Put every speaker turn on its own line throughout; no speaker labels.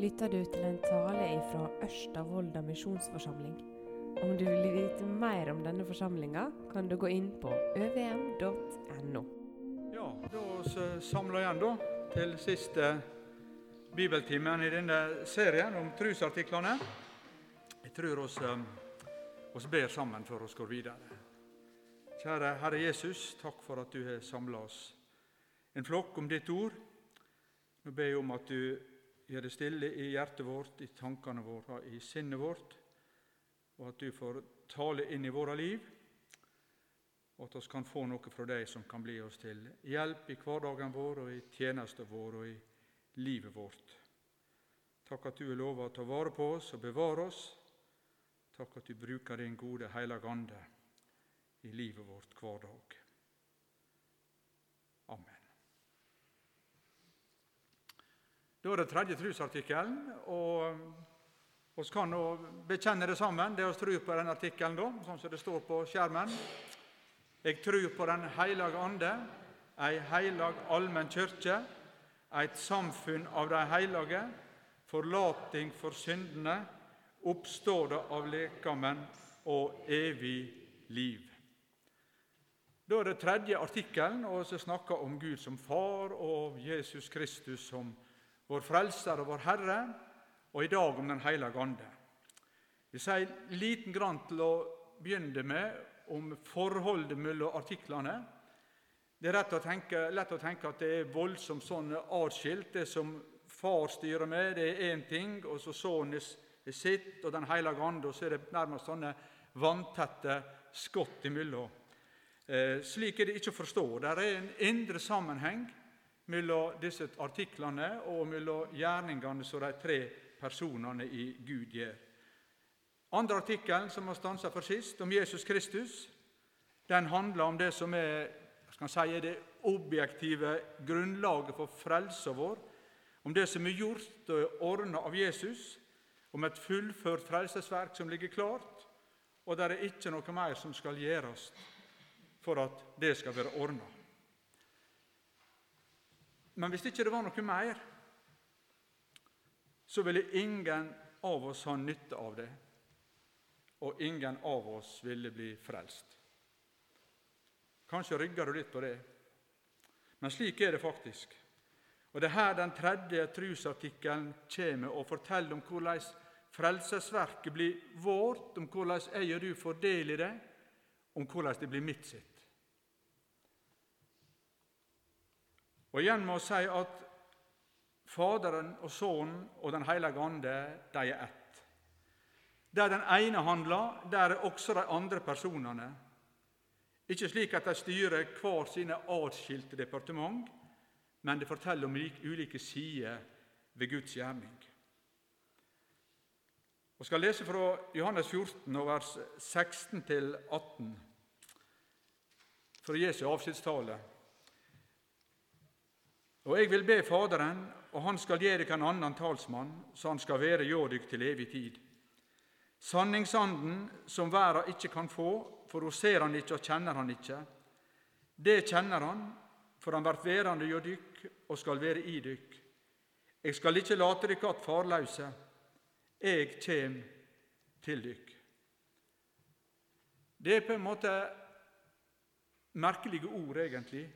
lytter du til en tale fra Ørsta misjonsforsamling. Om du vil vite mer om denne forsamlinga, kan du gå inn på øvm.no.
Ja, da samler igjen da, til siste bibeltimen i denne serien om trusartiklene. Jeg tror oss, eh, oss ber sammen før vi går videre. Kjære Herre Jesus, takk for at du har samla oss en flokk om ditt ord. Nå ber jeg om at du gjør det stille i hjertet vårt, i tankene våre, i sinnet vårt, og at du får tale inn i våre liv, og at vi kan få noe fra deg som kan bli oss til hjelp i hverdagen vår og i tjenesten vår og i livet vårt. Takk at du har lova å ta vare på oss og bevare oss. Takk at du bruker din gode Hellige Ande i livet vårt hver dag. Da er det tredje trosartikkelen. og Vi kan nå bekjenne det sammen, det vi tror på denne artikkelen, da, sånn som det står på skjermen. Jeg tror på Den hellige ande, ei heilag allmenn kirke, eit samfunn av de hellige, forlating for syndene, oppstående av lekamen og evig liv. Da er det tredje artikkelen, og vi snakker om Gud som far og Jesus Kristus som far vår Frelser og vår Herre, og i dag om Den hellige ande. Vi sier liten grann til å begynne med om forholdet mellom artiklene. Det er å tenke, lett å tenke at det er voldsomt sånn atskilt. Det som far styrer med, det er én ting, og så sønnen sitt, og Den hellige ande, og så er det nærmest sånne vanntette skott imellom. Eh, slik er det ikke å forstå. Det er en indre sammenheng mellom disse artiklene og mellom gjerningene som de tre personene i Gud gjør. Andre artikkelen som har stansa for sist, om Jesus Kristus, den handler om det som er, si, det objektive grunnlaget for frelsa vår, om det som er gjort og ordna av Jesus, om et fullført frelsesverk som ligger klart, og der er ikke noe mer som skal gjøres for at det skal være ordna. Men hvis ikke det var noe mer, så ville ingen av oss ha nytte av det, og ingen av oss ville bli frelst. Kanskje rygger du litt på det, men slik er det faktisk. Og Det er her den tredje trusartikkelen kommer og forteller om hvordan frelsesverket blir vårt, om hvordan jeg og du får del i det, om hvordan det blir mitt sitt. Og igjen må jeg si at Faderen og Sønnen og Den hellige ande de er ett. Der den ene handler, der er også de andre personene. Ikke slik at de styrer hver sine atskilte departement, men det forteller om ulike sider ved Guds gjerning. Vi skal lese fra Johannes 14, vers 16-18, fra Jesu avskjedstale. Og jeg vil be Faderen, og han skal gi dere en annen talsmann, så han skal være hjå dykk til evig tid. Sanningsanden som verda ikke kan få, for hun ser han ikke og kjenner han ikke. Det kjenner han, for han vert værende hjå dykk og skal være i dykk. Jeg skal ikke late dykk att farlause, jeg kjem til dykk. Det er på en måte merkelige ord, egentlig,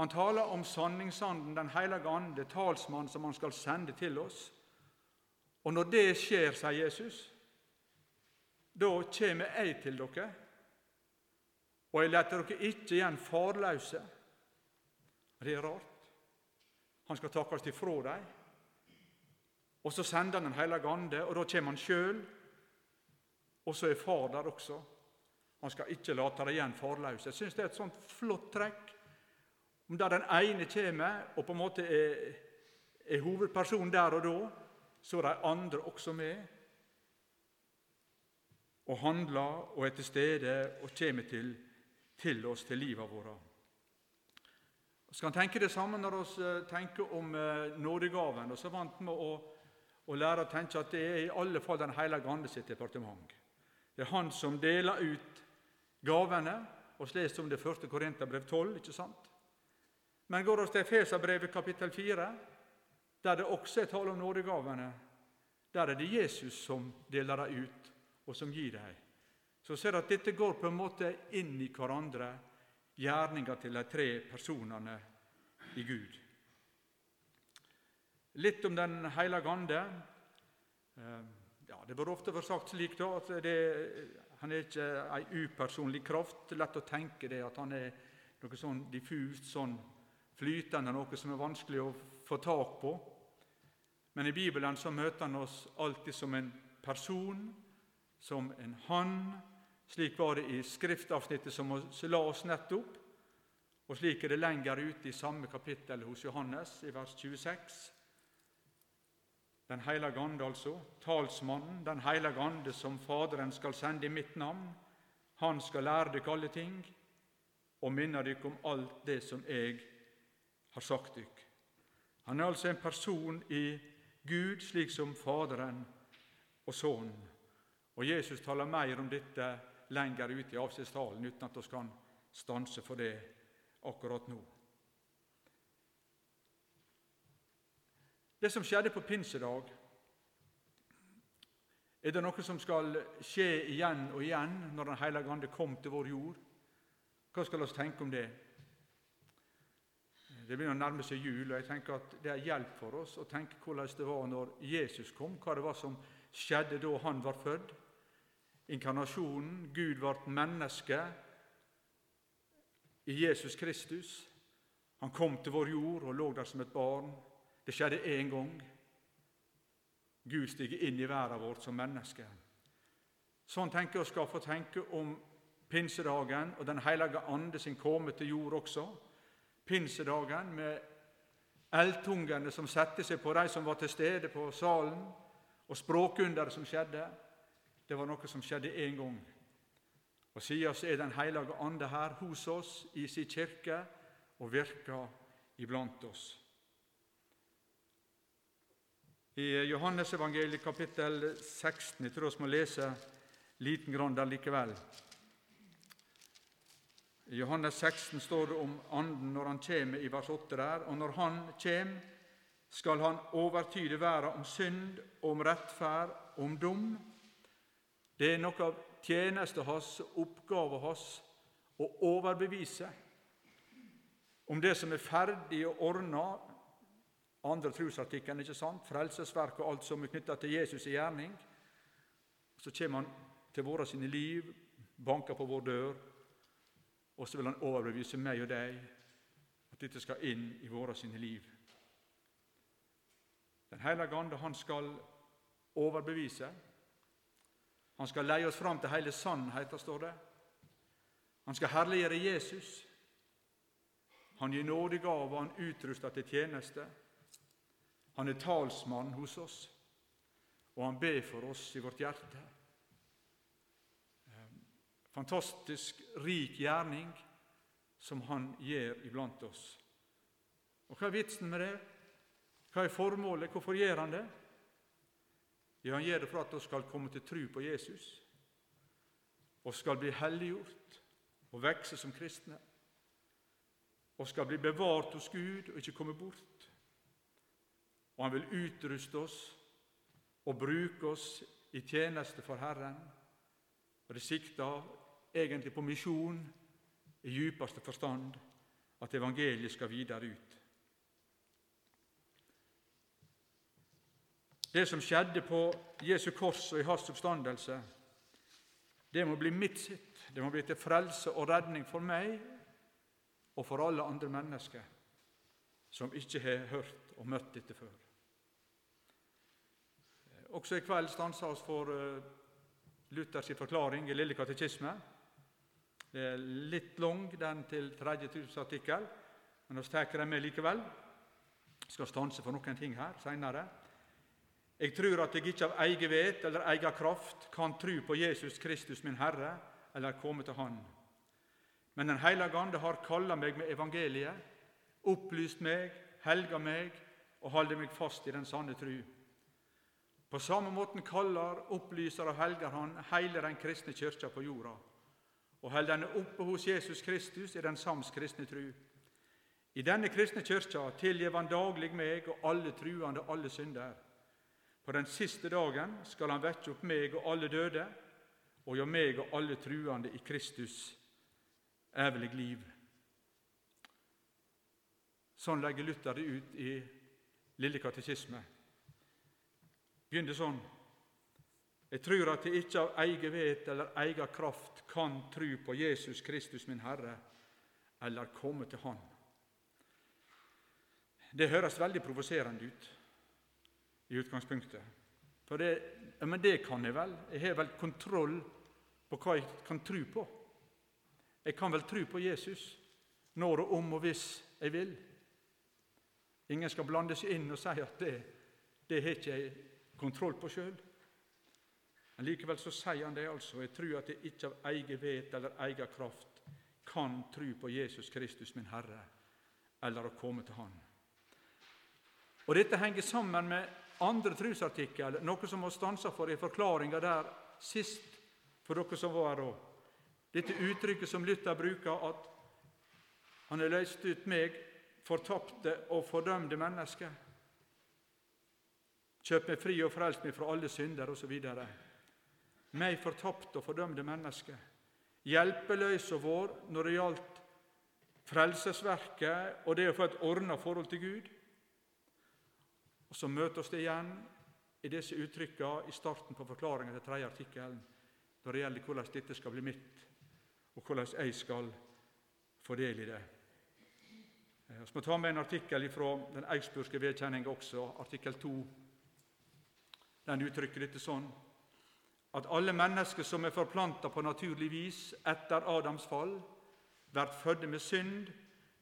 han taler om sanningsanden, Den hellige ande, talsmann som han skal sende til oss. Og når det skjer, sier Jesus, da kommer jeg til dere, og jeg lar dere ikke igjen farløse. Det er rart. Han skal takkes ifra dem. Og så sender han Den hellige ande, og da kommer han sjøl. Og så er far der også. Han skal ikke late dem igjen farløse. Jeg syns det er et sånt flott trekk om der den ene kommer og på en måte er, er hovedpersonen der og da, så er de andre også med og handler og er til stede og kommer til, til oss, til livet vårt. Vi kan tenke det samme når vi eh, tenker om eh, nådegaven. Vi er vant med å, å, lære å tenke at det er i alle fall Den hellige ande sitt departement. Det er han som deler ut gavene. Vi leser om det første Korinterbrev 12. ikke sant? Men går oss til Efeserbrevet kapittel 4, der det også er tale om nådegavene, der er det Jesus som deler dem ut, og som gir dem. Så ser at dette går på en måte inn i hverandre, gjerninga til de tre personene i Gud. Litt om Den hellige ande. Eh, ja, det bør ofte være sagt slik da, at det, han er ikke ei upersonlig kraft. Lett å tenke det, at han er noe sånn diffust, sånn flytende, noe som er vanskelig å få tak på. Men i Bibelen så møter han oss alltid som en person, som en han. Slik var det i skriftavsnittet som vi la oss nettopp. Og slik er det lenger ute i samme kapittel hos Johannes, i vers 26. Den hellige ande, altså, talsmannen, Den hellige ande som Faderen skal sende i mitt navn. Han skal lære dere alle ting og minne dere om alt det som jeg har sagt dykk. Han er altså en person i Gud, slik som Faderen og Sønnen. Og Jesus taler mer om dette lenger ute i avskjedstalen, uten at vi kan stanse for det akkurat nå. Det som skjedde på pinsedag, er det noe som skal skje igjen og igjen når Den hellige ande kom til vår jord? Hva skal vi tenke om det? Det begynner å nærme seg jul, og jeg tenker at det er hjelp for oss å tenke hvordan det var når Jesus kom, hva det var som skjedde da han var født. Inkarnasjonen, Gud ble menneske i Jesus Kristus. Han kom til vår jord og lå der som et barn. Det skjedde én gang. Gud stiger inn i verden vår som menneske. Sånn tenker jeg skal få tenke om pinsedagen og Den hellige ande sin komme til jord også. Pinsedagen med eldtungene som satte seg på de som var til stede på salen, og språkunderet som skjedde. Det var noe som skjedde én gang. Og siden så er Den hellige ande her hos oss i sin kirke og virker iblant oss. I Johannes evangeliet kapittel 16 Jeg tror vi må lese liten grann der likevel. I Johannes 16 står det om Anden når han kommer i vers 8 der. Og når han kommer, skal han overtyde verden om synd, om rettferd, om dom. Det er noe av tjenesten hans, oppgaven hans, å overbevise om det som er ferdig og ordna andre trosartikkelen, ikke sant? frelsesverk og alt som er knytta til Jesus i gjerning. Så kommer han til våre sine liv, banker på vår dør, og så vil han overbevise meg og deg at dette skal inn i våre sine liv. Den hellige ande han skal overbevise. Han skal leie oss fram til hele sannheten, står det. Han skal herliggjøre Jesus. Han gir nådegaver, han utruster til tjeneste. Han er talsmann hos oss, og han ber for oss i vårt hjerte. Fantastisk rik gjerning som han gjør iblant oss. Og Hva er vitsen med det? Hva er formålet? Hvorfor gjør han det? Ja, Han gjør det for at vi skal komme til tro på Jesus og skal bli helliggjort og vokse som kristne. Og skal bli bevart hos Gud og ikke komme bort og han vil utruste oss og bruke oss i tjeneste for Herren. Og Det sikter egentlig på misjon i djupeste forstand, at evangeliet skal videre ut. Det som skjedde på Jesu kors og i hans oppstandelse, det må bli mitt sitt. Det må bli til frelse og redning for meg og for alle andre mennesker som ikke har hørt og møtt dette før. Også i kveld stanser vi for uh, Luthers forklaring i Lille katekisme. Det er litt lang, den til 30. artikkel, men vi tar den med likevel. Jeg skal stanse for noen ting her seinere. Jeg tror at jeg ikke av egen vet eller egen kraft kan tro på Jesus Kristus, min Herre, eller komme til Han. Men Den hellige Ande har kalla meg med evangeliet, opplyst meg, helga meg og holder meg fast i den sanne tru. På samme måten kaller, opplyser og helger han hele den kristne kyrkja på jorda, og held denne oppe hos Jesus Kristus i den sams kristne tru. I denne kristne kyrkja tilgjev han daglig meg og alle truende alle synder. På den siste dagen skal han vekke opp meg og alle døde, og gjøre meg og alle truende i Kristus evig liv. Sånn legger Luther det ut i Lille katekisme. Begynner sånn Jeg tror at jeg ikke av egen vet eller egen kraft kan tru på Jesus Kristus, min Herre, eller komme til Han. Det høres veldig provoserende ut i utgangspunktet. For det, men det kan jeg vel. Jeg har vel kontroll på hva jeg kan tro på. Jeg kan vel tro på Jesus når og om og hvis jeg vil. Ingen skal blande seg inn og si at det, det har ikke jeg kontroll på sjøl. Men likevel så sier han det altså. Jeg tror at jeg ikke av egen vet eller egen kraft kan tro på Jesus Kristus, min Herre, eller å komme til Han. Og Dette henger sammen med andre trosartikkel, noe som vi stansa for i forklaringa der sist, for dere som var her òg. Dette uttrykket som Luther bruker, at han har løst ut meg fortapte og fordømte mennesker. Kjøp meg fri og frels meg fra alle synder, osv. Meg fortapte og fordømte menneske, Hjelpeløs og vår når det gjaldt frelsesverket og det å få et ordna forhold til Gud. Og Så møter oss det igjen i disse uttrykka i starten på forklaringen til tredje artikkelen når det gjelder hvordan dette skal bli mitt, og hvordan jeg skal få del i det. Vi eh, må ta med en artikkel fra den eiksburgske vedkjenninga også, artikkel 2. Den uttrykker dette sånn at alle mennesker som er forplanta på naturlig vis etter Adams fall, blir fødde med synd,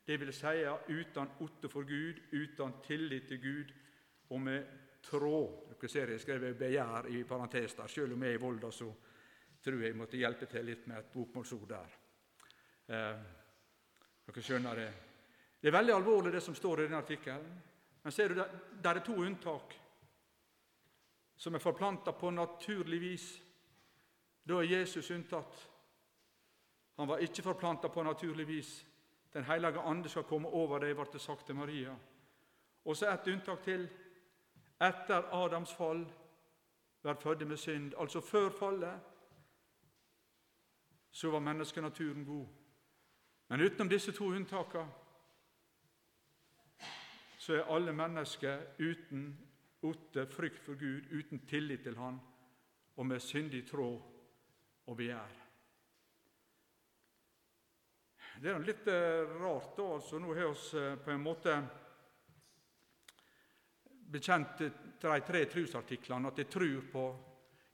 dvs. Si uten otte for Gud, uten tillit til Gud og med tråd. Dere ser jeg skrev 'begjær' i parentes der. Selv om jeg er i Volda, så tror jeg jeg måtte hjelpe til litt med et bokmålsord der. Eh, dere skjønner det. Det er veldig alvorlig, det som står i denne artikkelen. Men ser du, der er to unntak som er forplanta på naturlig vis. Da er Jesus unntatt. Han var ikke forplanta på naturlig vis. Den hellige ande skal komme over deg, ble det sagt til Maria. Og så et unntak til. Etter Adams fall blir fødde med synd. Altså før fallet så var menneskenaturen god. Men utenom disse to unntakene så er alle mennesker uten otte frykt for Gud, uten tillit til Han, og med syndig tråd og begjær. Det er litt eh, rart, da. altså Nå har vi eh, på en måte bekjent de tre trosartiklene at jeg tror på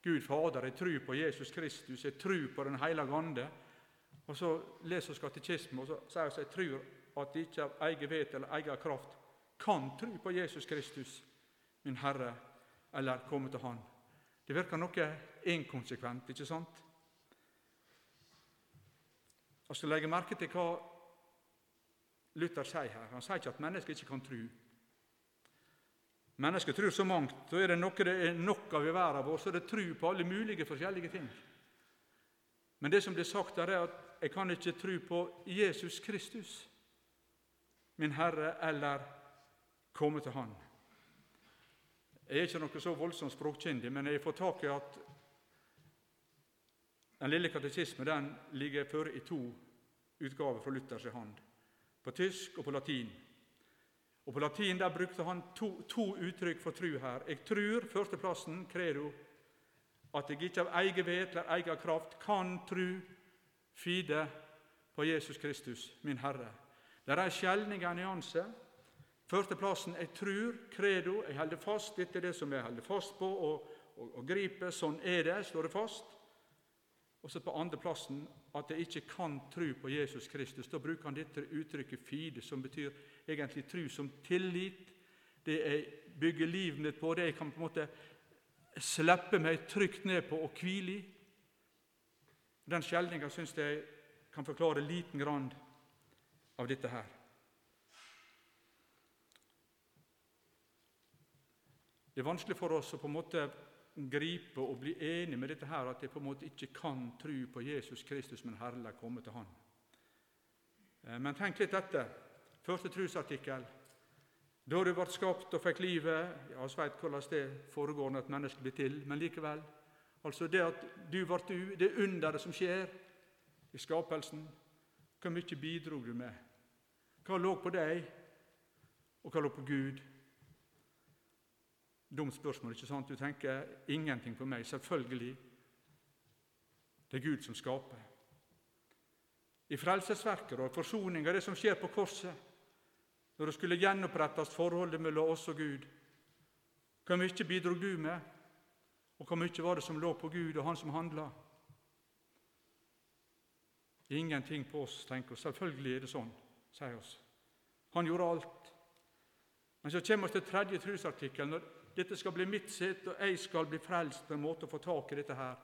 Gud Fader, jeg tror på Jesus Kristus, jeg tror på Den hellige ande. Og så leser vi katekismen, og så sier vi at jeg tror at de ikke av egen vet eller egen kraft kan tro på Jesus Kristus, min Herre, eller komme til Han. Det virker noe inkonsekvent, ikke sant? Jeg skal legge merke til hva Luther sier her. Han sier ikke at mennesker ikke kan tro. Mennesker tror så mangt. Da er det noe det er nok av i verden vår, så er det tro på alle mulige forskjellige ting. Men det som blir sagt der, er at jeg kan ikke tro på Jesus Kristus, min Herre eller komme til Han. Jeg er ikke noe så voldsomt språkkyndig, men jeg får tak i at den lille katekismen den ligger føre i to utgaver fra Luthers hand, på tysk og på latin. Og På latin der brukte han to, to uttrykk for tru her. Jeg trur, førsteplassen, credo, at jeg ikke av egen vet eller egen kraft kan tru, fide på Jesus Kristus, min Herre. Det er en skjelning en nyanse. Førsteplassen jeg trur, credo, jeg holder fast. Dette er det som jeg holder fast på og, og, og griper. Sånn er det, står det fast. Og så på andreplassen at jeg ikke kan tru på Jesus Kristus. Da bruker han dette uttrykket 'fide', som betyr egentlig tru som tillit. Det jeg bygger livet mitt på, det jeg kan på en måte slippe meg trygt ned på og hvile i. Den skjelninga syns jeg kan forklare liten grann av dette her. Det er vanskelig for oss å på en måte gripe og bli enig med dette her, at jeg på en måte ikke kan tro på Jesus Kristus, men herlig komme til Han. Eh, men tenk litt etter. Første trosartikkel. Da du ble skapt og fikk livet Ja, vet hvordan det foregår når et menneske blir til, men likevel. Altså det at du ble du, det underet som skjer i skapelsen. Hvor mye bidro du med? Hva lå på deg, og hva lå på Gud? Dumt spørsmål, ikke sant? Du tenker ingenting på meg. Selvfølgelig. Det er Gud som skaper. I frelsesverket og forsoninga, det som skjer på korset, når det skulle gjenopprettes forholdet mellom oss og Gud, hvor mye bidro du med, og hvor mye var det som lå på Gud og Han som handla? Ingenting på oss, tenker vi. Selvfølgelig er det sånn, sier oss. Han gjorde alt. Men så kommer vi til tredje trosartikkel. Når dette skal bli mitt sitt, og jeg skal bli frelst på en måte å få tak i dette her,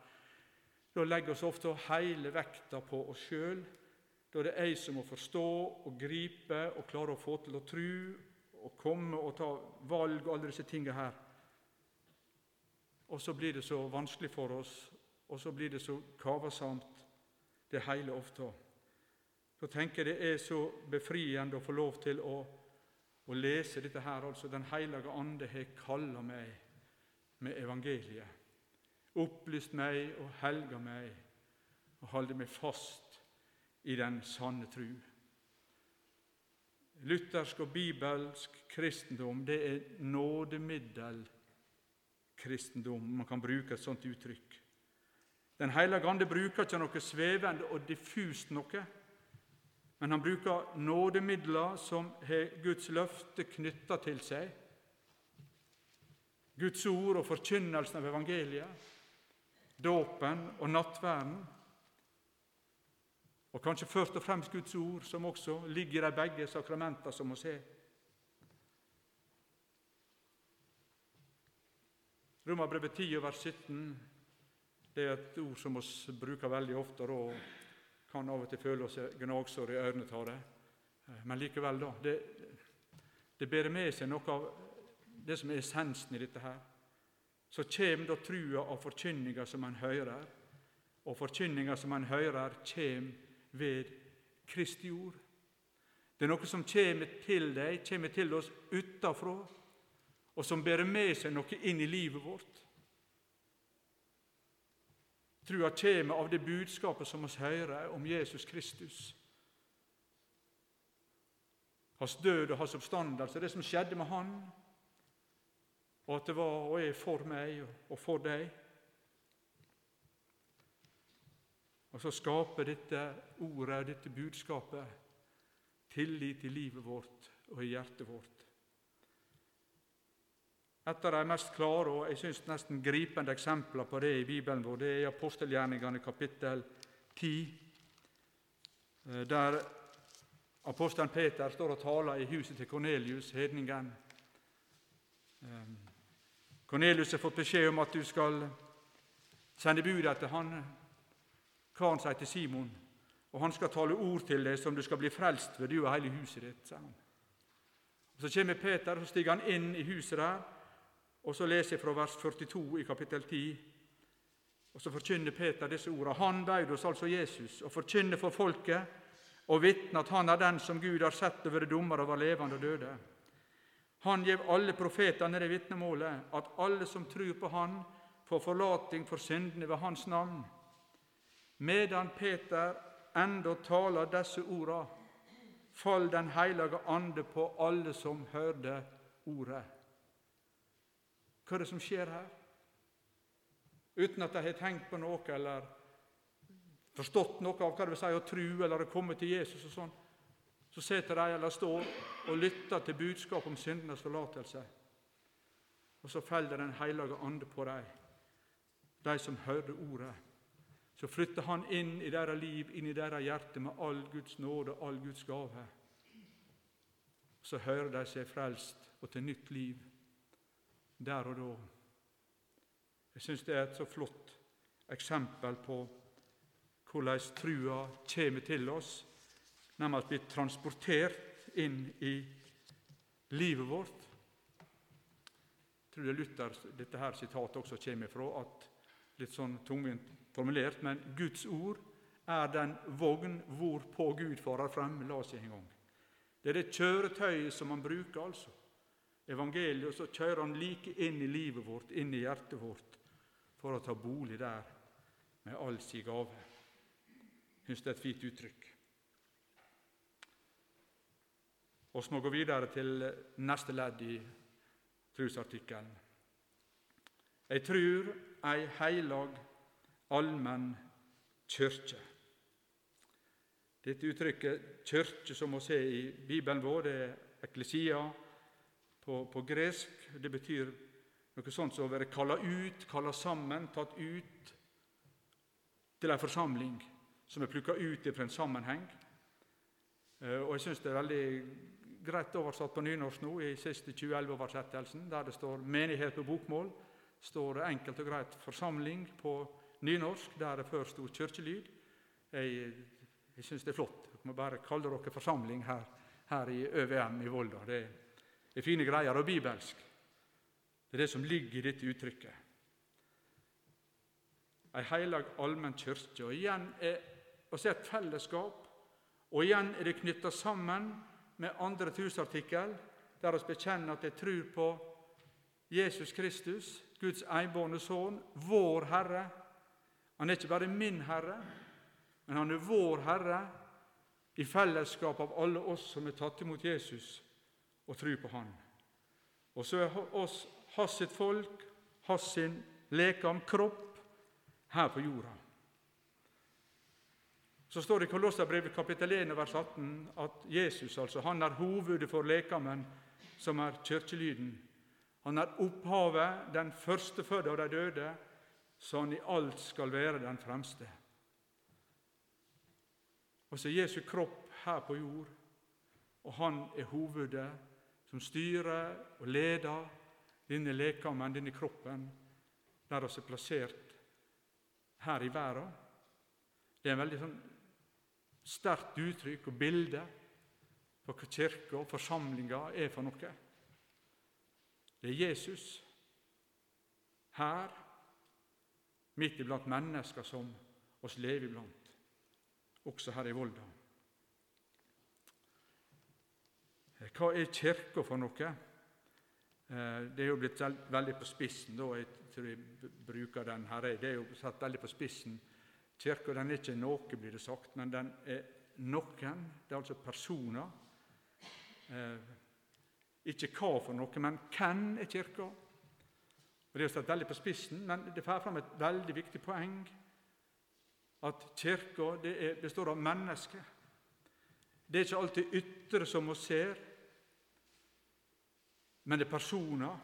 da legger vi ofte hele vekta på oss sjøl. Da er det jeg som må forstå og gripe og klare å få til å tru og komme og ta valg og alle disse tingene her. Og så blir det så vanskelig for oss, og så blir det så kavasamt, det hele ofte. Da tenker jeg det er så befriende å få lov til å, å lese dette her. altså Den hellige ande har kalla meg med evangeliet opplyst meg og helga meg og holder meg fast i den sanne tru. Luthersk og bibelsk kristendom det er nådemiddelkristendom. Man kan bruke et sånt uttrykk. Den hellige ande bruker ikke noe svevende og diffust noe, men han bruker nådemidler som har Guds løfte knytta til seg. Guds ord og forkynnelsen av evangeliet dåpen og nattverden. Og kanskje først og fremst Guds ord, som også ligger i de begge sakramenter som vi ser. Romerbrevet 10 vers 17 det er et ord som vi bruker veldig ofte. og kan av og til føle oss gnagsår i ørene av det. Men likevel, da. Det, det bærer med seg noe av det som er essensen i dette her så kjem da trua av forkynninga som han hører, og forkynninga som han hører, kjem ved Kristi ord. Det er noe som kjem til deg, kjem til oss utafrå, og som bærer med seg noe inn i livet vårt. Trua kjem av det budskapet som vi hører om Jesus Kristus. Hans død og hans oppstandelse, det som skjedde med Han, og at det var og er for meg og for deg. Og så skaper dette ordet, dette budskapet, tillit i livet vårt og i hjertet vårt. Et av de mest klare og jeg synes nesten gripende eksempler på det i Bibelen vår, det er apostelgjerningene kapittel 10, eh, der apostelen Peter står og taler i huset til Kornelius, hedningen. Kornelius har fått beskjed om at du skal sende bud etter han karen sier til Simon, og han skal tale ord til deg som du skal bli frelst ved, du og hele huset ditt. sa han. Så kommer Peter, og så stiger han inn i huset der, og så leser jeg fra vers 42 i kapittel 10. Og Så forkynner Peter disse ordene. Han bød oss altså Jesus og forkynner for folket og vitner at han er den som Gud har sett over dommer over levende og døde. Han gjev alle profetene det vitnemålet, at alle som tror på Han, får forlating for syndene ved Hans navn. Medan Peter enda taler disse orda, fall Den hellige ande på alle som hørte ordet. Hva er det som skjer her? Uten at de har tenkt på noe eller forstått noe av hva det vil si å tro eller å komme til Jesus og sånn, så sitter de eller står og lytter til budskapet om syndenes forlatelse. Og så faller Den hellige ande på dem, de som hører ordet. Så flytter Han inn i deres liv, inn i deres hjerte, med all Guds nåde og all Guds gave. Så hører de seg frelst og til nytt liv der og da. Jeg syns det er et så flott eksempel på hvordan trua kommer til oss nemlig blir transportert inn i livet vårt. Jeg tror det er Luther dette her sitatet også kommer fra, at litt sånn tungvint formulert, men Guds ord er den vogn hvorpå Gud farer frem. La oss en gang. Det er det kjøretøyet som han bruker, altså. Evangeliet, og så kjører han like inn i livet vårt, inn i hjertet vårt, for å ta bolig der med all sin gave. Jeg syns det er et fint uttrykk. Vi må gå videre til neste ledd i trosartikkelen. Jeg trur ei heilag, allmenn kyrkje. Dette uttrykket 'kyrkje', som vi ser i Bibelen vår, det er eklesia på, på gresk. Det betyr noe sånt som å være kalla ut, kalla sammen, tatt ut til en forsamling som er plukka ut fra en sammenheng. Eh, og Jeg syns det er veldig greit oversatt på nynorsk nå i siste 2011-oversettelsen, der det står 'menighet' på bokmål. står det enkelt og greit 'forsamling' på nynorsk, der det før sto 'kirkelyd'. Jeg, jeg syns det er flott. Dere må bare kalle dere forsamling her, her i ØVM i Volda. Det er fine greier og bibelsk. Det er det som ligger i dette uttrykket. Ei heilag allmenn kirke. Og igjen er vi et fellesskap, og igjen er det knytta sammen med andre trosartikkel, der vi bekjenner at vi tror på Jesus Kristus, Guds enbårne Sønn, vår Herre. Han er ikke bare min Herre, men han er vår Herre i fellesskap av alle oss som er tatt imot Jesus og tro på Han. Og så er oss hans sitt folk, hans sin lekam, kropp, her på jorda. Så står det i Kolosserbrevet kapittel 1 vers 18 at Jesus altså, han er hovedet for lekamen, som er kirkelyden. Han er opphavet, den førstefødte av de døde, så han i alt skal være den fremste. Og så er Jesu kropp her på jord, og han er hovedet som styrer og leder denne lekamen, denne kroppen, der vi er plassert her i verden. Det er en veldig sånn sterkt uttrykk og bilde på hva kirka og forsamlinga er for noe. Det er Jesus her, midt iblant mennesker som oss lever iblant, også her i Volda. Hva er Kirka for noe? Eh, det er jo blitt veldig på spissen. da, Jeg tror jeg bruker den her. Det er jo satt veldig på spissen Kirka er ikke noe, blir det sagt, men den er noen. Det er altså personer. Eh, ikke hva for noe, men hvem er Kirka? Og Det er satt veldig på spissen, men det får fram et veldig viktig poeng. At Kirka består av mennesker. Det er ikke alltid ytre som vi ser, men det er personer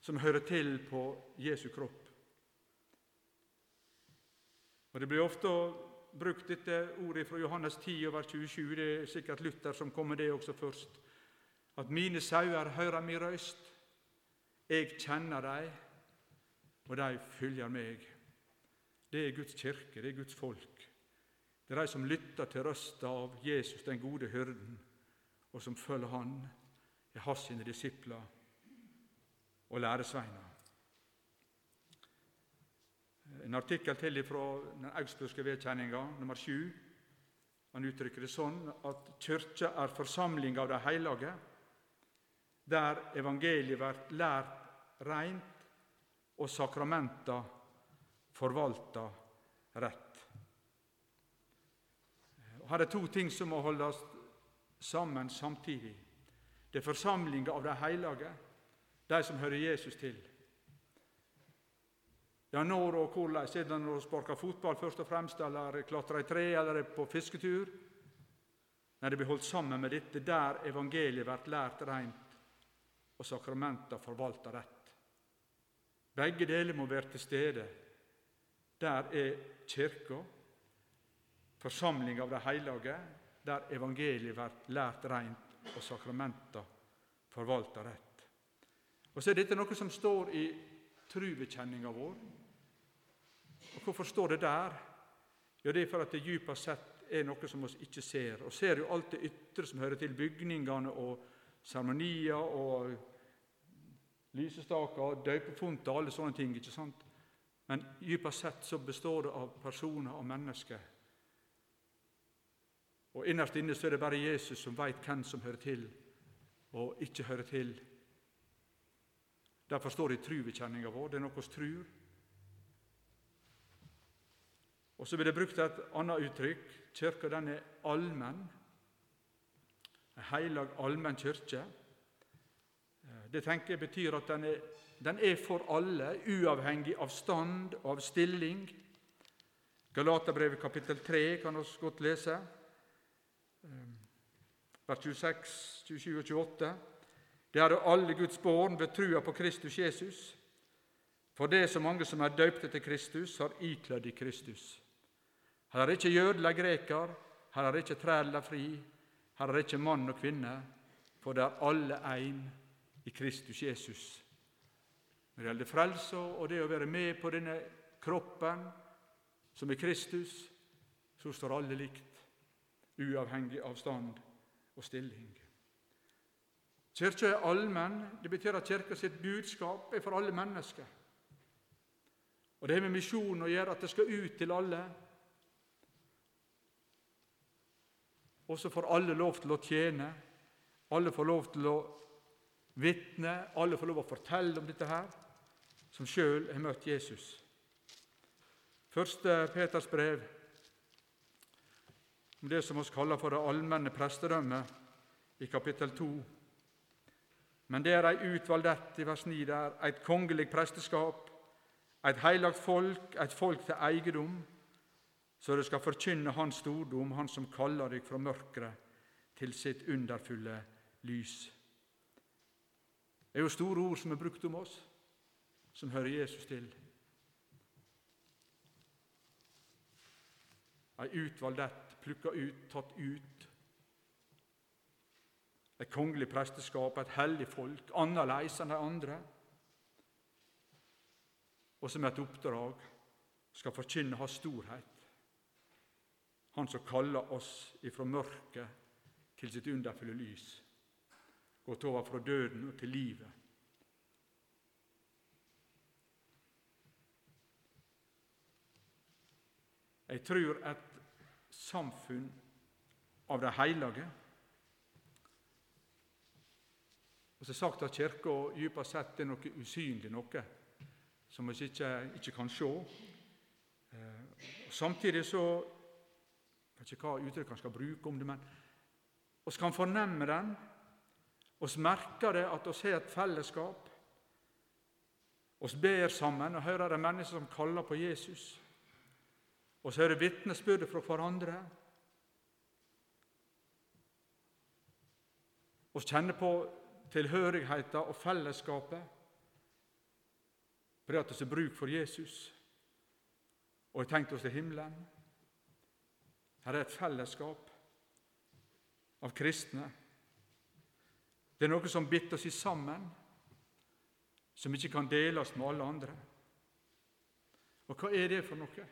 som hører til på Jesu kropp. Og Det blir ofte brukt dette ordet fra Johannes 10 over 27. Det er sikkert Luther som kom med det også først. At mine sauer hører min røyst. Jeg kjenner dem, og de følger meg. Det er Guds kirke, det er Guds folk. Det er de som lytter til røsta av Jesus, den gode hyrden, og som følger Han, er hans sine disipler og læresveiner. En artikkel til fra den augsburgske vedkjenninga, nummer sju. Han uttrykker det sånn at kyrkja er forsamling av de heilage, der evangeliet blir lært reint og sakramenta forvalta rett. Her er to ting som må holdes sammen samtidig. Det er forsamlinga av de hellige, de som hører Jesus til. Ja, når og hvordan er det når du sparker fotball først og fremst, eller klatrer i tre, eller er på fisketur? Nei, det blir holdt sammen med dette der evangeliet blir lært rent og sakramenta forvalta rett. Begge deler må være til stede. Der er Kirka, forsamling av de hellige, der evangeliet blir lært rent og sakramenta forvalta rett. Og så er dette noe som står i trubekjenninga vår. Og Hvorfor står det der? Ja, Det er for at det djupest sett er noe som vi ikke ser. Og ser jo alt det ytre som hører til bygningene og seremonier og lysestaker døpefonter og alle sånne ting. ikke sant? Men djupest sett så består det av personer og mennesker Og innerst inne så er det bare Jesus som veit hvem som hører til og ikke hører til. Derfor står det i trubekjenninga vår. Det er noe vi trur. Og så blir det brukt et annet uttrykk. Kirka den er allmenn. En heilag allmenn kirke. Det tenker jeg betyr at den er, den er for alle, uavhengig av stand og av stilling. Galaterbrevet kapittel 3 kan vi godt lese, vers 26, 27 og 28. Det er alle Guds barn ved trua på Kristus Jesus. For det er så mange som er døpte til Kristus, har ikledd i Kristus. Her er det ikke jøde eller greker, her er det ikke træ eller fri, her er det ikke mann og kvinne, for det er alle ein i Kristus Jesus. Når det gjelder frelse og det å være med på denne kroppen som er Kristus, så står alle likt, uavhengig av stand og stilling. Kirka er allmenn. Det betyr at kirka sitt budskap er for alle mennesker. Og Det har med misjonen å gjøre, at det skal ut til alle. Og så får alle lov til å tjene. Alle får lov til å vitne. Alle får lov til å fortelle om dette her, som sjøl har møtt Jesus. Første Peters brev, om det som vi kaller for det allmenne prestedømmet, i kapittel 2. Men det er ei utvald i vers 9 der, eit kongelig presteskap, eit heilagt folk, eit folk til eigedom, så det skal forkynne Hans stordom, Han som kaller deg fra mørket til sitt underfulle lys. Det er jo store ord som er brukt om oss, som hører Jesus til. Ei utvalgt ett, plukka ut, tatt ut. Et kongelig presteskap, et hellig folk, annerledes enn de andre. Og som et oppdrag skal forkynne Hans storhet. Han som kaller oss ifra mørket til sitt underfulle lys, gått over fra døden og til livet. Jeg tror et samfunn av de hellige Og så er sagt at Kirka dypest sett er noe usynlig, noe som vi ikke, ikke kan se. Eh, samtidig så Jeg vet ikke hva uttrykk han skal bruke om det, men vi kan fornemme den. Vi merker det at vi har et fellesskap. Vi ber sammen og hører de mennesker som kaller på Jesus. Og så er det vitnesbyrdet fra hverandre. Vi kjenner på tilhørigheten og fellesskapet fordi at vi har bruk for Jesus og har tenkt oss til himmelen. Her er et fellesskap av kristne. Det er noe som binder oss sammen, som ikke kan deles med alle andre. Og hva er det for noe?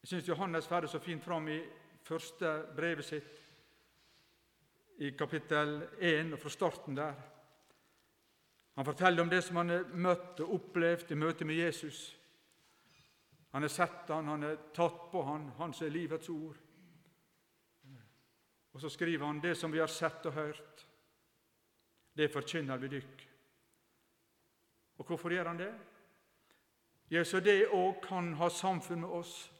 Jeg syns Johannes får det så fint fram i første brevet sitt, i kapittel 1 og fra starten der. Han forteller om det som han har møtt og opplevd i møte med Jesus. Han har sett han, han har tatt på han, han som er livets ord. Og så skriver han det som vi har sett og hørt, det forkynner vi dykk. Og hvorfor gjør han det? Ja, så det òg kan ha samfunn med oss.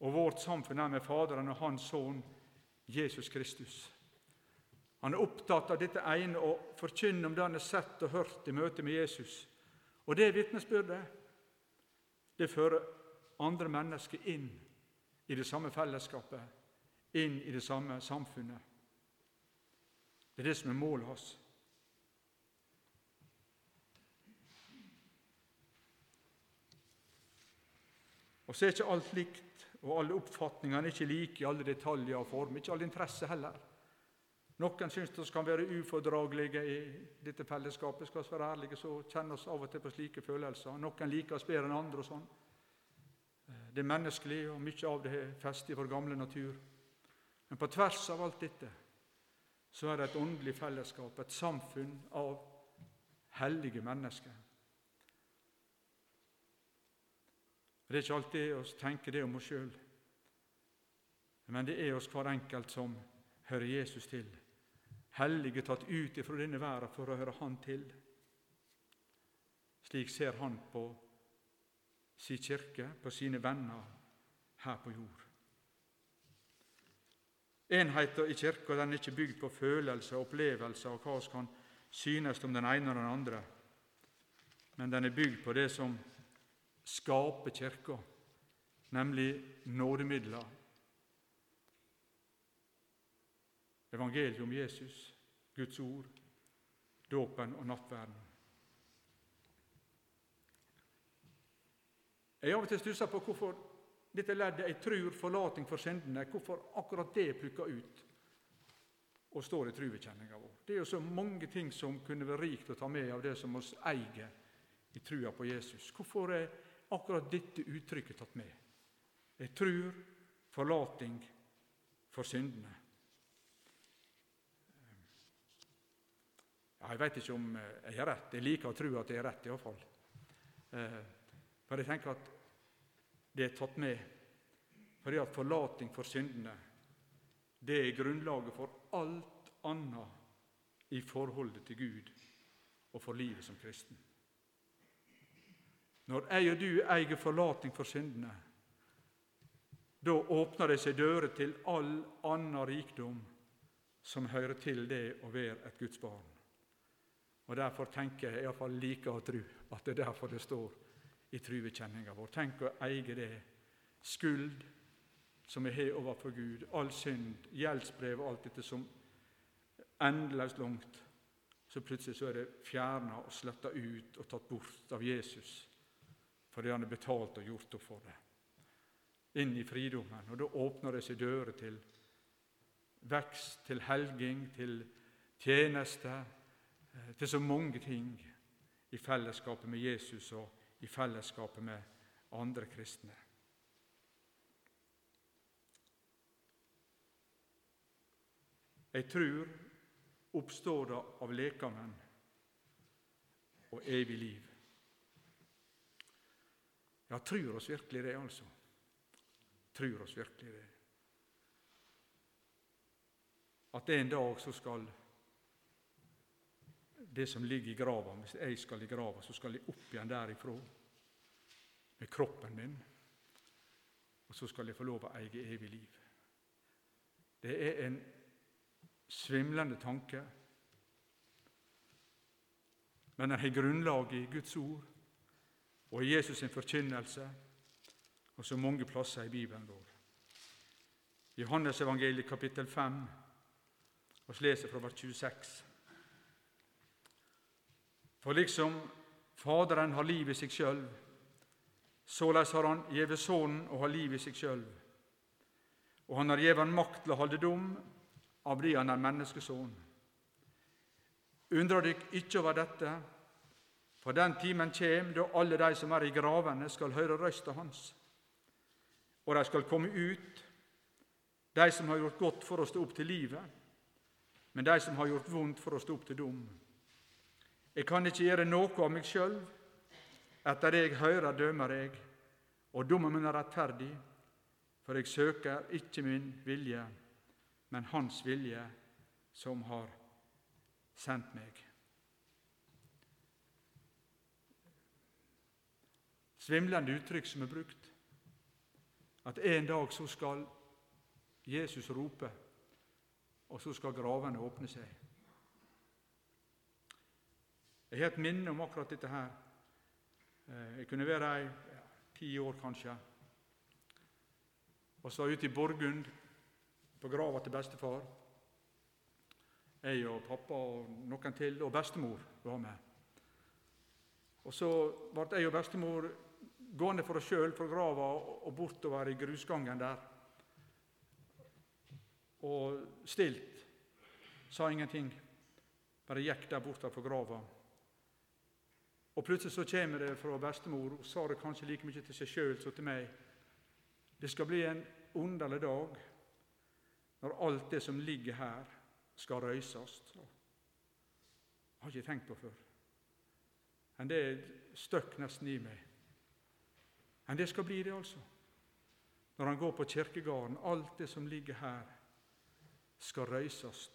Og vårt samfunn er med Faderen og Hans Sønn Jesus Kristus. Han er opptatt av dette ene å forkynne om det han har sett og hørt i møte med Jesus. Og det vitnesbyrdet det fører andre mennesker inn i det samme fellesskapet, inn i det samme samfunnet. Det er det som er målet hans. Og så er ikke alt likt og alle oppfatningene er ikke like i alle detaljer og form, ikke alle interesser heller. Noen syns vi kan være ufordragelige i dette fellesskapet. Skal vi være ærlige, så kjenner vi av og til på slike følelser. Noen liker oss bedre enn andre. og sånn. Det er menneskelig, og mye av det er festet i vår gamle natur. Men på tvers av alt dette så er det et åndelig fellesskap, et samfunn av hellige mennesker. Det er ikke alltid å tenke det om oss sjøl, men det er oss hver enkelt som hører Jesus til. Hellige tatt ut ifra denne verden for å høre Han til. Slik ser Han på sin kirke, på sine venner her på jord. Enheten i kirka er ikke bygd på følelser og opplevelser og hva vi kan synes om den ene og den andre, men den er bygd på det som skaper Kirka, nemlig nådemidler. Evangeliet om Jesus, Guds ord, dåpen og nattverden. Jeg har av og til stussa på hvorfor dette leddet 'Jeg trur forlating for syndene', hvorfor akkurat det plukka ut og står i trubekjenninga vår. Det er jo så mange ting som kunne vært rikt å ta med av det som oss eier i trua på Jesus. Hvorfor er akkurat dette uttrykket tatt med. Jeg trur forlating for syndene. Ja, jeg veit ikke om jeg har rett. Jeg liker å tro at jeg har rett, iallfall. Men for jeg tenker at det er tatt med fordi at forlating for syndene det er grunnlaget for alt annet i forholdet til Gud og for livet som kristen. Når jeg og du eier forlating for syndene, da åpner det seg dører til all annen rikdom som hører til det å være et Guds barn. Og Derfor tenker jeg iallfall liker å tro at det er derfor det står i truvekjenninga vår. Tenk å eie det. Skuld som vi har overfor Gud, all synd, gjeldsbrev og alt dette som endeløst langt. Så plutselig så er det fjerna og sletta ut og tatt bort av Jesus fordi han har betalt og gjort opp for det. Inn i fridommen. Og da åpner det seg dører til vekst, til helging, til tjeneste, eh, til så mange ting i fellesskapet med Jesus og i fellesskapet med andre kristne. Jeg tror oppstår det av lekamen og evig liv. Ja, tror oss virkelig det, altså? Tror oss virkelig det? At en dag så skal det som ligger i grava Hvis jeg skal i grava, så skal jeg opp igjen derifra med kroppen min. Og så skal jeg få lov å eie evig liv. Det er en svimlende tanke, men den har grunnlag i Guds ord og i Jesus' sin forkynnelse, og så mange plasser i Bibelen vår. Johannes evangeliet kapittel 5, og leser fra vers 26. For liksom Faderen har liv i seg sjøl, såleis har Han gjeve Sønnen å ha liv i seg sjøl. Og Han har gjeve Han makt til å holde dom av det Han er menneskesønn. Undrer dykk ikke over dette, for den timen kjem da alle de som er i gravene, skal høre røysta hans. Og de skal komme ut, de som har gjort godt for å stå opp til livet, men de som har gjort vondt for å stå opp til dom. Jeg kan ikke gjøre noe av meg sjøl. Etter det jeg hører, dømer jeg, og dommen min er rettferdig, for jeg søker ikke min vilje, men Hans vilje, som har sendt meg. Svimlende uttrykk som er brukt. At en dag så skal Jesus rope, og så skal gravene åpne seg. Jeg har et minne om akkurat dette her. Eh, jeg kunne være ei ja, ti år, kanskje. Og så ute i Borgund, på grava til bestefar. Jeg og pappa og noen til, og bestemor var med. Og Så ble jeg og bestemor gående for oss sjøl fra grava og bortover i grusgangen der. Og stilt. Sa ingenting. Bare gikk der borte fra grava. Og plutselig så kommer det fra bestemor, og sa det kanskje like mye til seg sjøl som til meg. Det skal bli en underlig dag når alt det som ligger her, skal røyses. Jeg har ikke tenkt på før. Men det er støkk nesten i meg. Men det skal bli det, altså. Når han går på kirkegården. Alt det som ligger her, skal røyses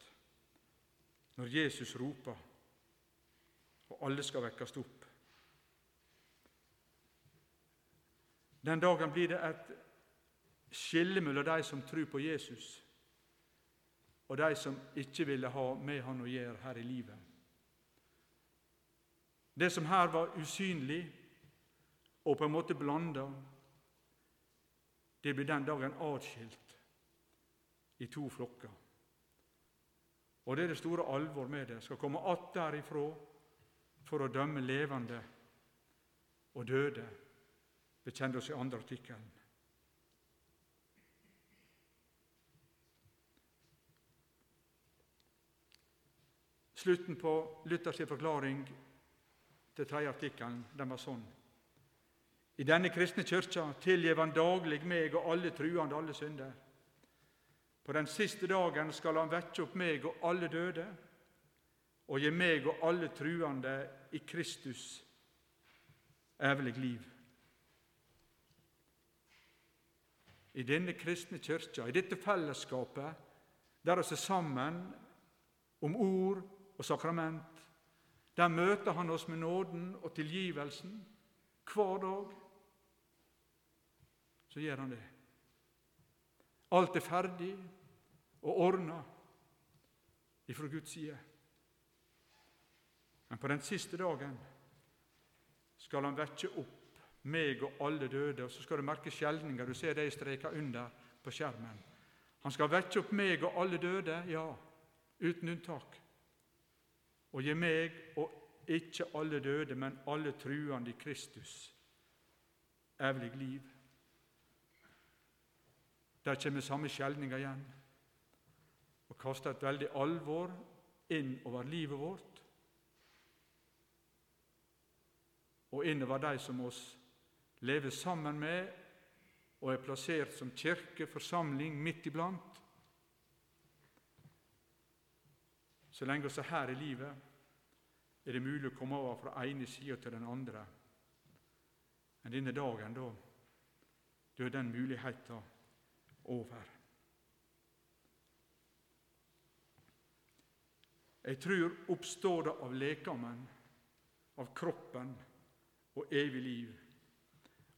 når Jesus roper, og alle skal vekkast opp. Den dagen blir det et skille mellom de som tror på Jesus, og de som ikke ville ha med han å gjøre her i livet. Det som her var usynlig og på en måte blanda, det blir den dagen atskilt i to flokker. Og det er det store alvor med det. Skal komme att derifra for å dømme levende og døde. Vi kjenner oss i andre artikkelen. Slutten på Luthers forklaring til tredje artikkelen den var sånn. I denne kristne kyrkja tilgjev Han daglig meg og alle truende alle synder. På den siste dagen skal Han vekke opp meg og alle døde, og gi meg og alle truende i Kristus evig liv. I denne kristne kyrkja, i dette fellesskapet, der vi er sammen om ord og sakrament. Der møter Han oss med nåden og tilgivelsen hver dag. Så gjør Han det. Alt er ferdig og ordna ifra Guds side. Men på den siste dagen skal Han vekke opp meg og alle døde. Og så skal du merke skjelninga. Du ser jeg streka under på skjermen. Han skal vekke opp meg og alle døde, ja, uten unntak og gi meg og ikke alle døde, men alle truende i Kristus evig liv. Der kommer samme skjelninga igjen og kaster et veldig alvor inn over livet vårt og innover de som oss lever sammen med og er plassert som kirke, forsamling, midt iblant. Så lenge vi er her i livet, er det mulig å komme over fra ene sida til den andre. Men denne dagen, da, da er den muligheten over. Jeg tror oppstår det av lekamen, av kroppen og evig liv.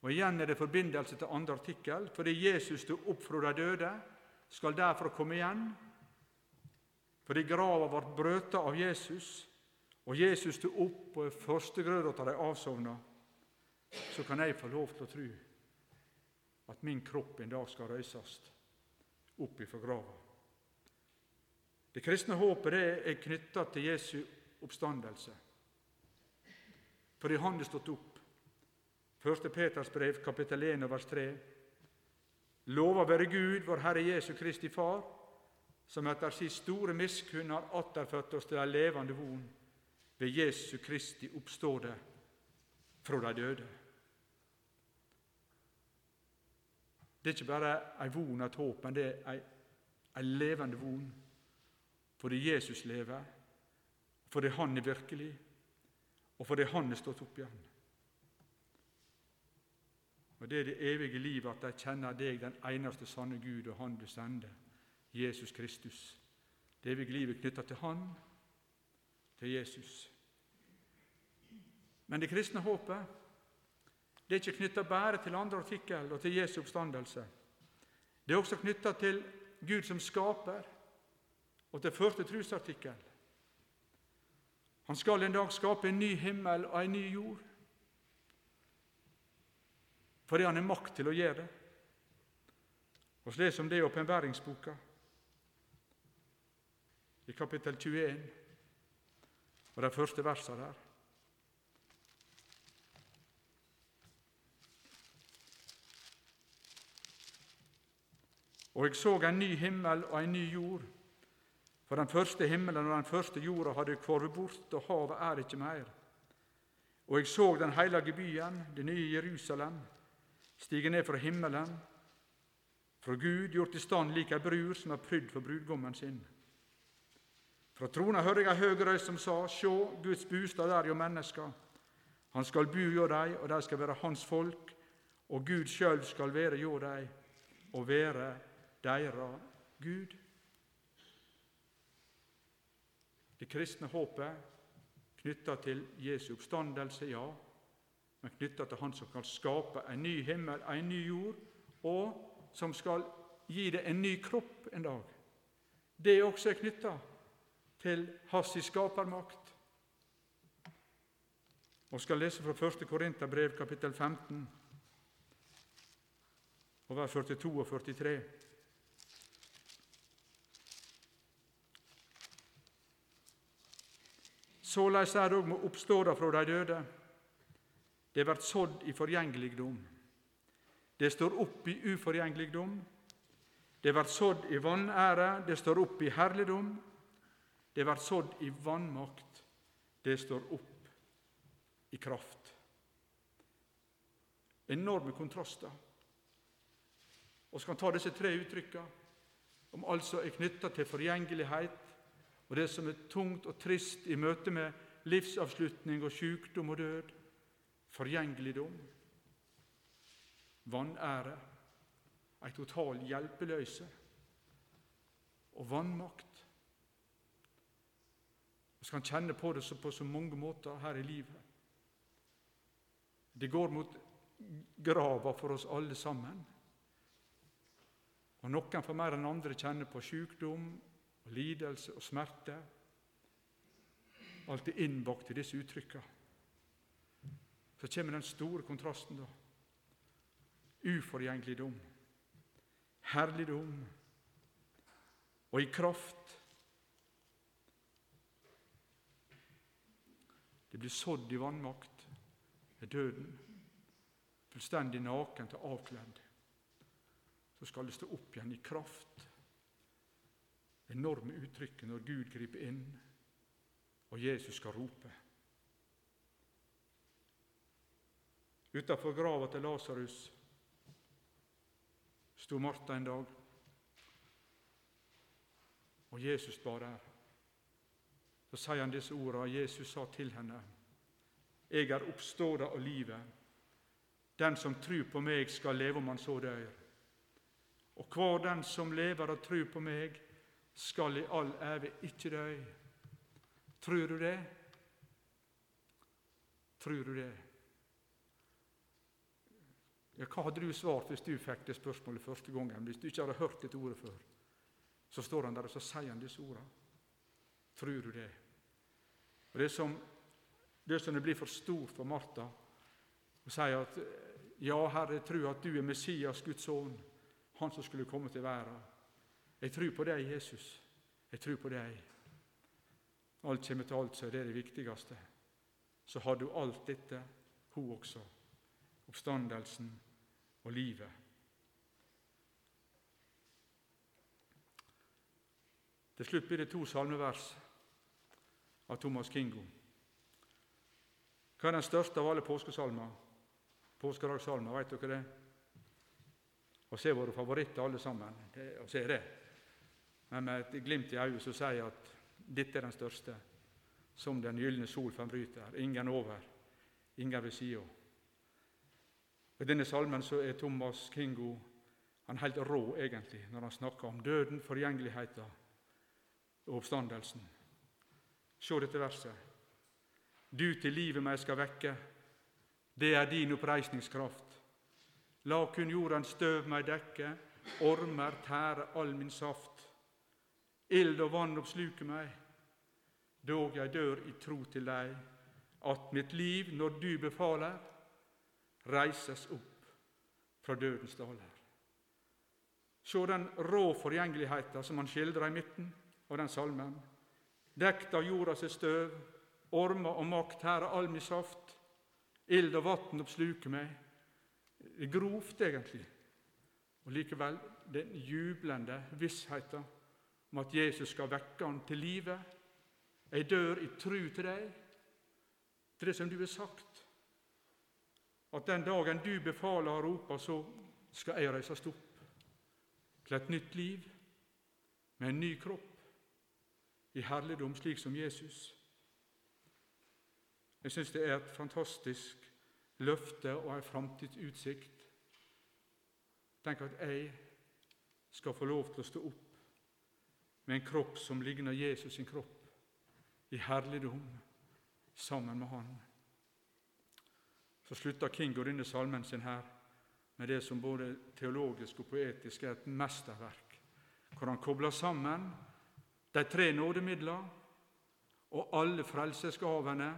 Og Igjen er det forbindelse til andre artikkel. Fordi Jesus sto opp fra de døde, skal derfor komme igjen fordi grava ble brøta av Jesus, og Jesus sto opp og førstegrøda av de avsovna, så kan jeg få lov til å tro at min kropp en dag skal røyses opp ifra grava. Det kristne håpet det er knytta til Jesu oppstandelse. Fordi han er stått opp. 1. Peters brev, kapittel 1, vers 3. Lova være Gud, vår Herre Jesu Kristi Far, som etter sin store miskunn har atterfødt oss til ei levende von ved Jesu Kristi oppståde fra de døde. Det er ikke bare ei von, et håp, men det er ei, levende von. Fordi Jesus lever, fordi Han er virkelig, og fordi Han er stått opp igjen. Og Det er det evige livet, at de kjenner deg, den eneste sanne Gud, og Han du sender. Jesus Kristus. Det evige livet knytta til Han, til Jesus. Men det kristne håpet det er ikke knytta bare til andre artikkel og til Jesu oppstandelse. Det er også knytta til Gud som skaper, og til første trosartikkel. Han skal en dag skape en ny himmel og en ny jord, fordi han har makt til å gjøre det. Og så leser det det i åpenbæringsboka i kapittel 21 og de første versene der. Og jeg så en ny himmel og en ny jord. For den første himmelen og den første jorda hadde kvorvet bort, og havet er ikke mer. Og jeg så den hellige byen, det nye Jerusalem, stige ned fra himmelen, fra Gud, gjort i stand lik ei brud som er prydd for brudgommen sin. Fra trona hører jeg ei høg røyst som sa:" Sjå, Guds bostad er jo mennesker. Han skal bu hjå dei, og dei skal være hans folk, og Gud sjølv skal være hjå dei og være deira Gud. Det kristne håpet knytta til Jesu oppstandelse, ja, men knytta til Han som kan skape en ny himmel, en ny jord, og som skal gi det en ny kropp en dag. Det er også knytta til hans skapermakt. Og skal lese fra 1. Korinterbrev, kapittel 15, og vers 42 og 43. Såleis er det òg med oppståda fra de døde. Det blir sådd i forgjengeligdom. Det står opp i uforgjengeligdom. Det blir sådd i vanære. Det står opp i herligdom. Det blir sådd i vannmakt. Det står opp i kraft. Enorme kontraster. Så kan ta disse tre uttrykka, om altså er knytta til forgjengelighet, og det som er tungt og trist i møte med livsavslutning og sykdom og død, forgjengeligdom, vanære, ei total hjelpeløse og vannmakt. Vi kan kjenne på det på så mange måter her i livet. Det går mot grava for oss alle sammen. Og Noen får mer enn andre kjenne på sykdom og lidelse og smerte. Alt er innbakt i disse uttrykkene. Så kommer den store kontrasten, da. Uforgjengeligdom, herligdom og i kraft. Det blir sådd i vannmakt ved døden, fullstendig nakent og avkledd. Så skal det stå opp igjen i kraft enorme uttrykket når Gud griper inn og Jesus skal rope. Utafor grava til Lasarus sto Martha en dag, og Jesus var der. Så sier han disse ordene Jesus sa til henne. Jeg er oppståda av livet. Den som trur på meg, skal leve om han så dør. Og hver den som lever og trur på meg, skal i all æve ikke dø. Tror du det? Tror du det? Ja, hva hadde du svart hvis du fikk det spørsmålet første gangen, hvis du ikke hadde hørt dette ordet før? Så står han der og så sier han disse ordene. Tror du det? Og Det som det, som det blir for stort for Martha å si at ja, Herre, jeg tror at du er Messias, Guds sønn, han som skulle komme til verden. Jeg tror på deg, Jesus. Jeg tror på deg. Alt kommer til alt, så er det det viktigste. Så har du alt dette, hun også. Oppstandelsen og livet. Til slutt blir det to salmevers av Thomas Kingo. Hva er den største av alle påskesalmer? Påskedagssalmer, vet dere det? Og se våre favoritter alle sammen. Det, og se det men med et glimt i øyet så sier at dette er den største, som den gylne sol forbryter. Ingen over, ingen ved sida. I denne salmen så er Thomas Kingo han helt rå, egentlig, når han snakker om døden, forgjengeligheten og oppstandelsen. Se dette verset. Du til livet meg skal vekke, det er din oppreisningskraft. La kun jordens støv meg dekke, ormer tære all min saft. Ild og vann oppsluker meg, dog jeg dør i tro til deg, at mitt liv, når du befaler, reises opp fra dødens daler. Se den rå forgjengeligheten som han skildrer i midten av den salmen. Dekt av jorda sitt støv, ormer og makt her er all min saft. Ild og vann oppsluker meg. Grovt, egentlig, og likevel den jublende vissheten om at Jesus skal vekke han til live. Jeg dør i tru til deg, til det som du har sagt. At den dagen du befaler og roper, så skal jeg reises opp til et nytt liv med en ny kropp i herligdom, slik som Jesus. Jeg syns det er et fantastisk løfte og en framtidsutsikt Tenk at jeg skal få lov til å stå opp med en kropp som ligner Jesus sin kropp, i herligdom sammen med Han. Så slutter Kingo denne salmen sin her med det som både teologisk og poetisk er et mesterverk, hvor han kobler sammen de tre nådemidler og alle frelsesgavene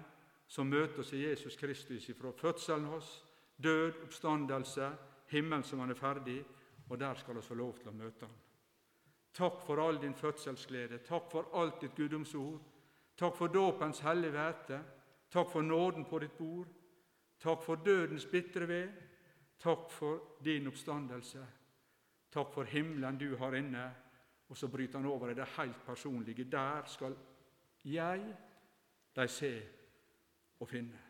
som møter oss i Jesus Kristus fra fødselen hos, død, oppstandelse, himmelen som han er ferdig, og der skal vi få lov til å møte ham. Takk for all din fødselsglede, takk for alt ditt guddomsord, takk for dåpens hellige hvete, takk for nåden på ditt bord, takk for dødens bitre ved, takk for din oppstandelse, takk for himmelen du har inne. Og så bryter han over i det helt personlige. Der skal jeg deg se og finne.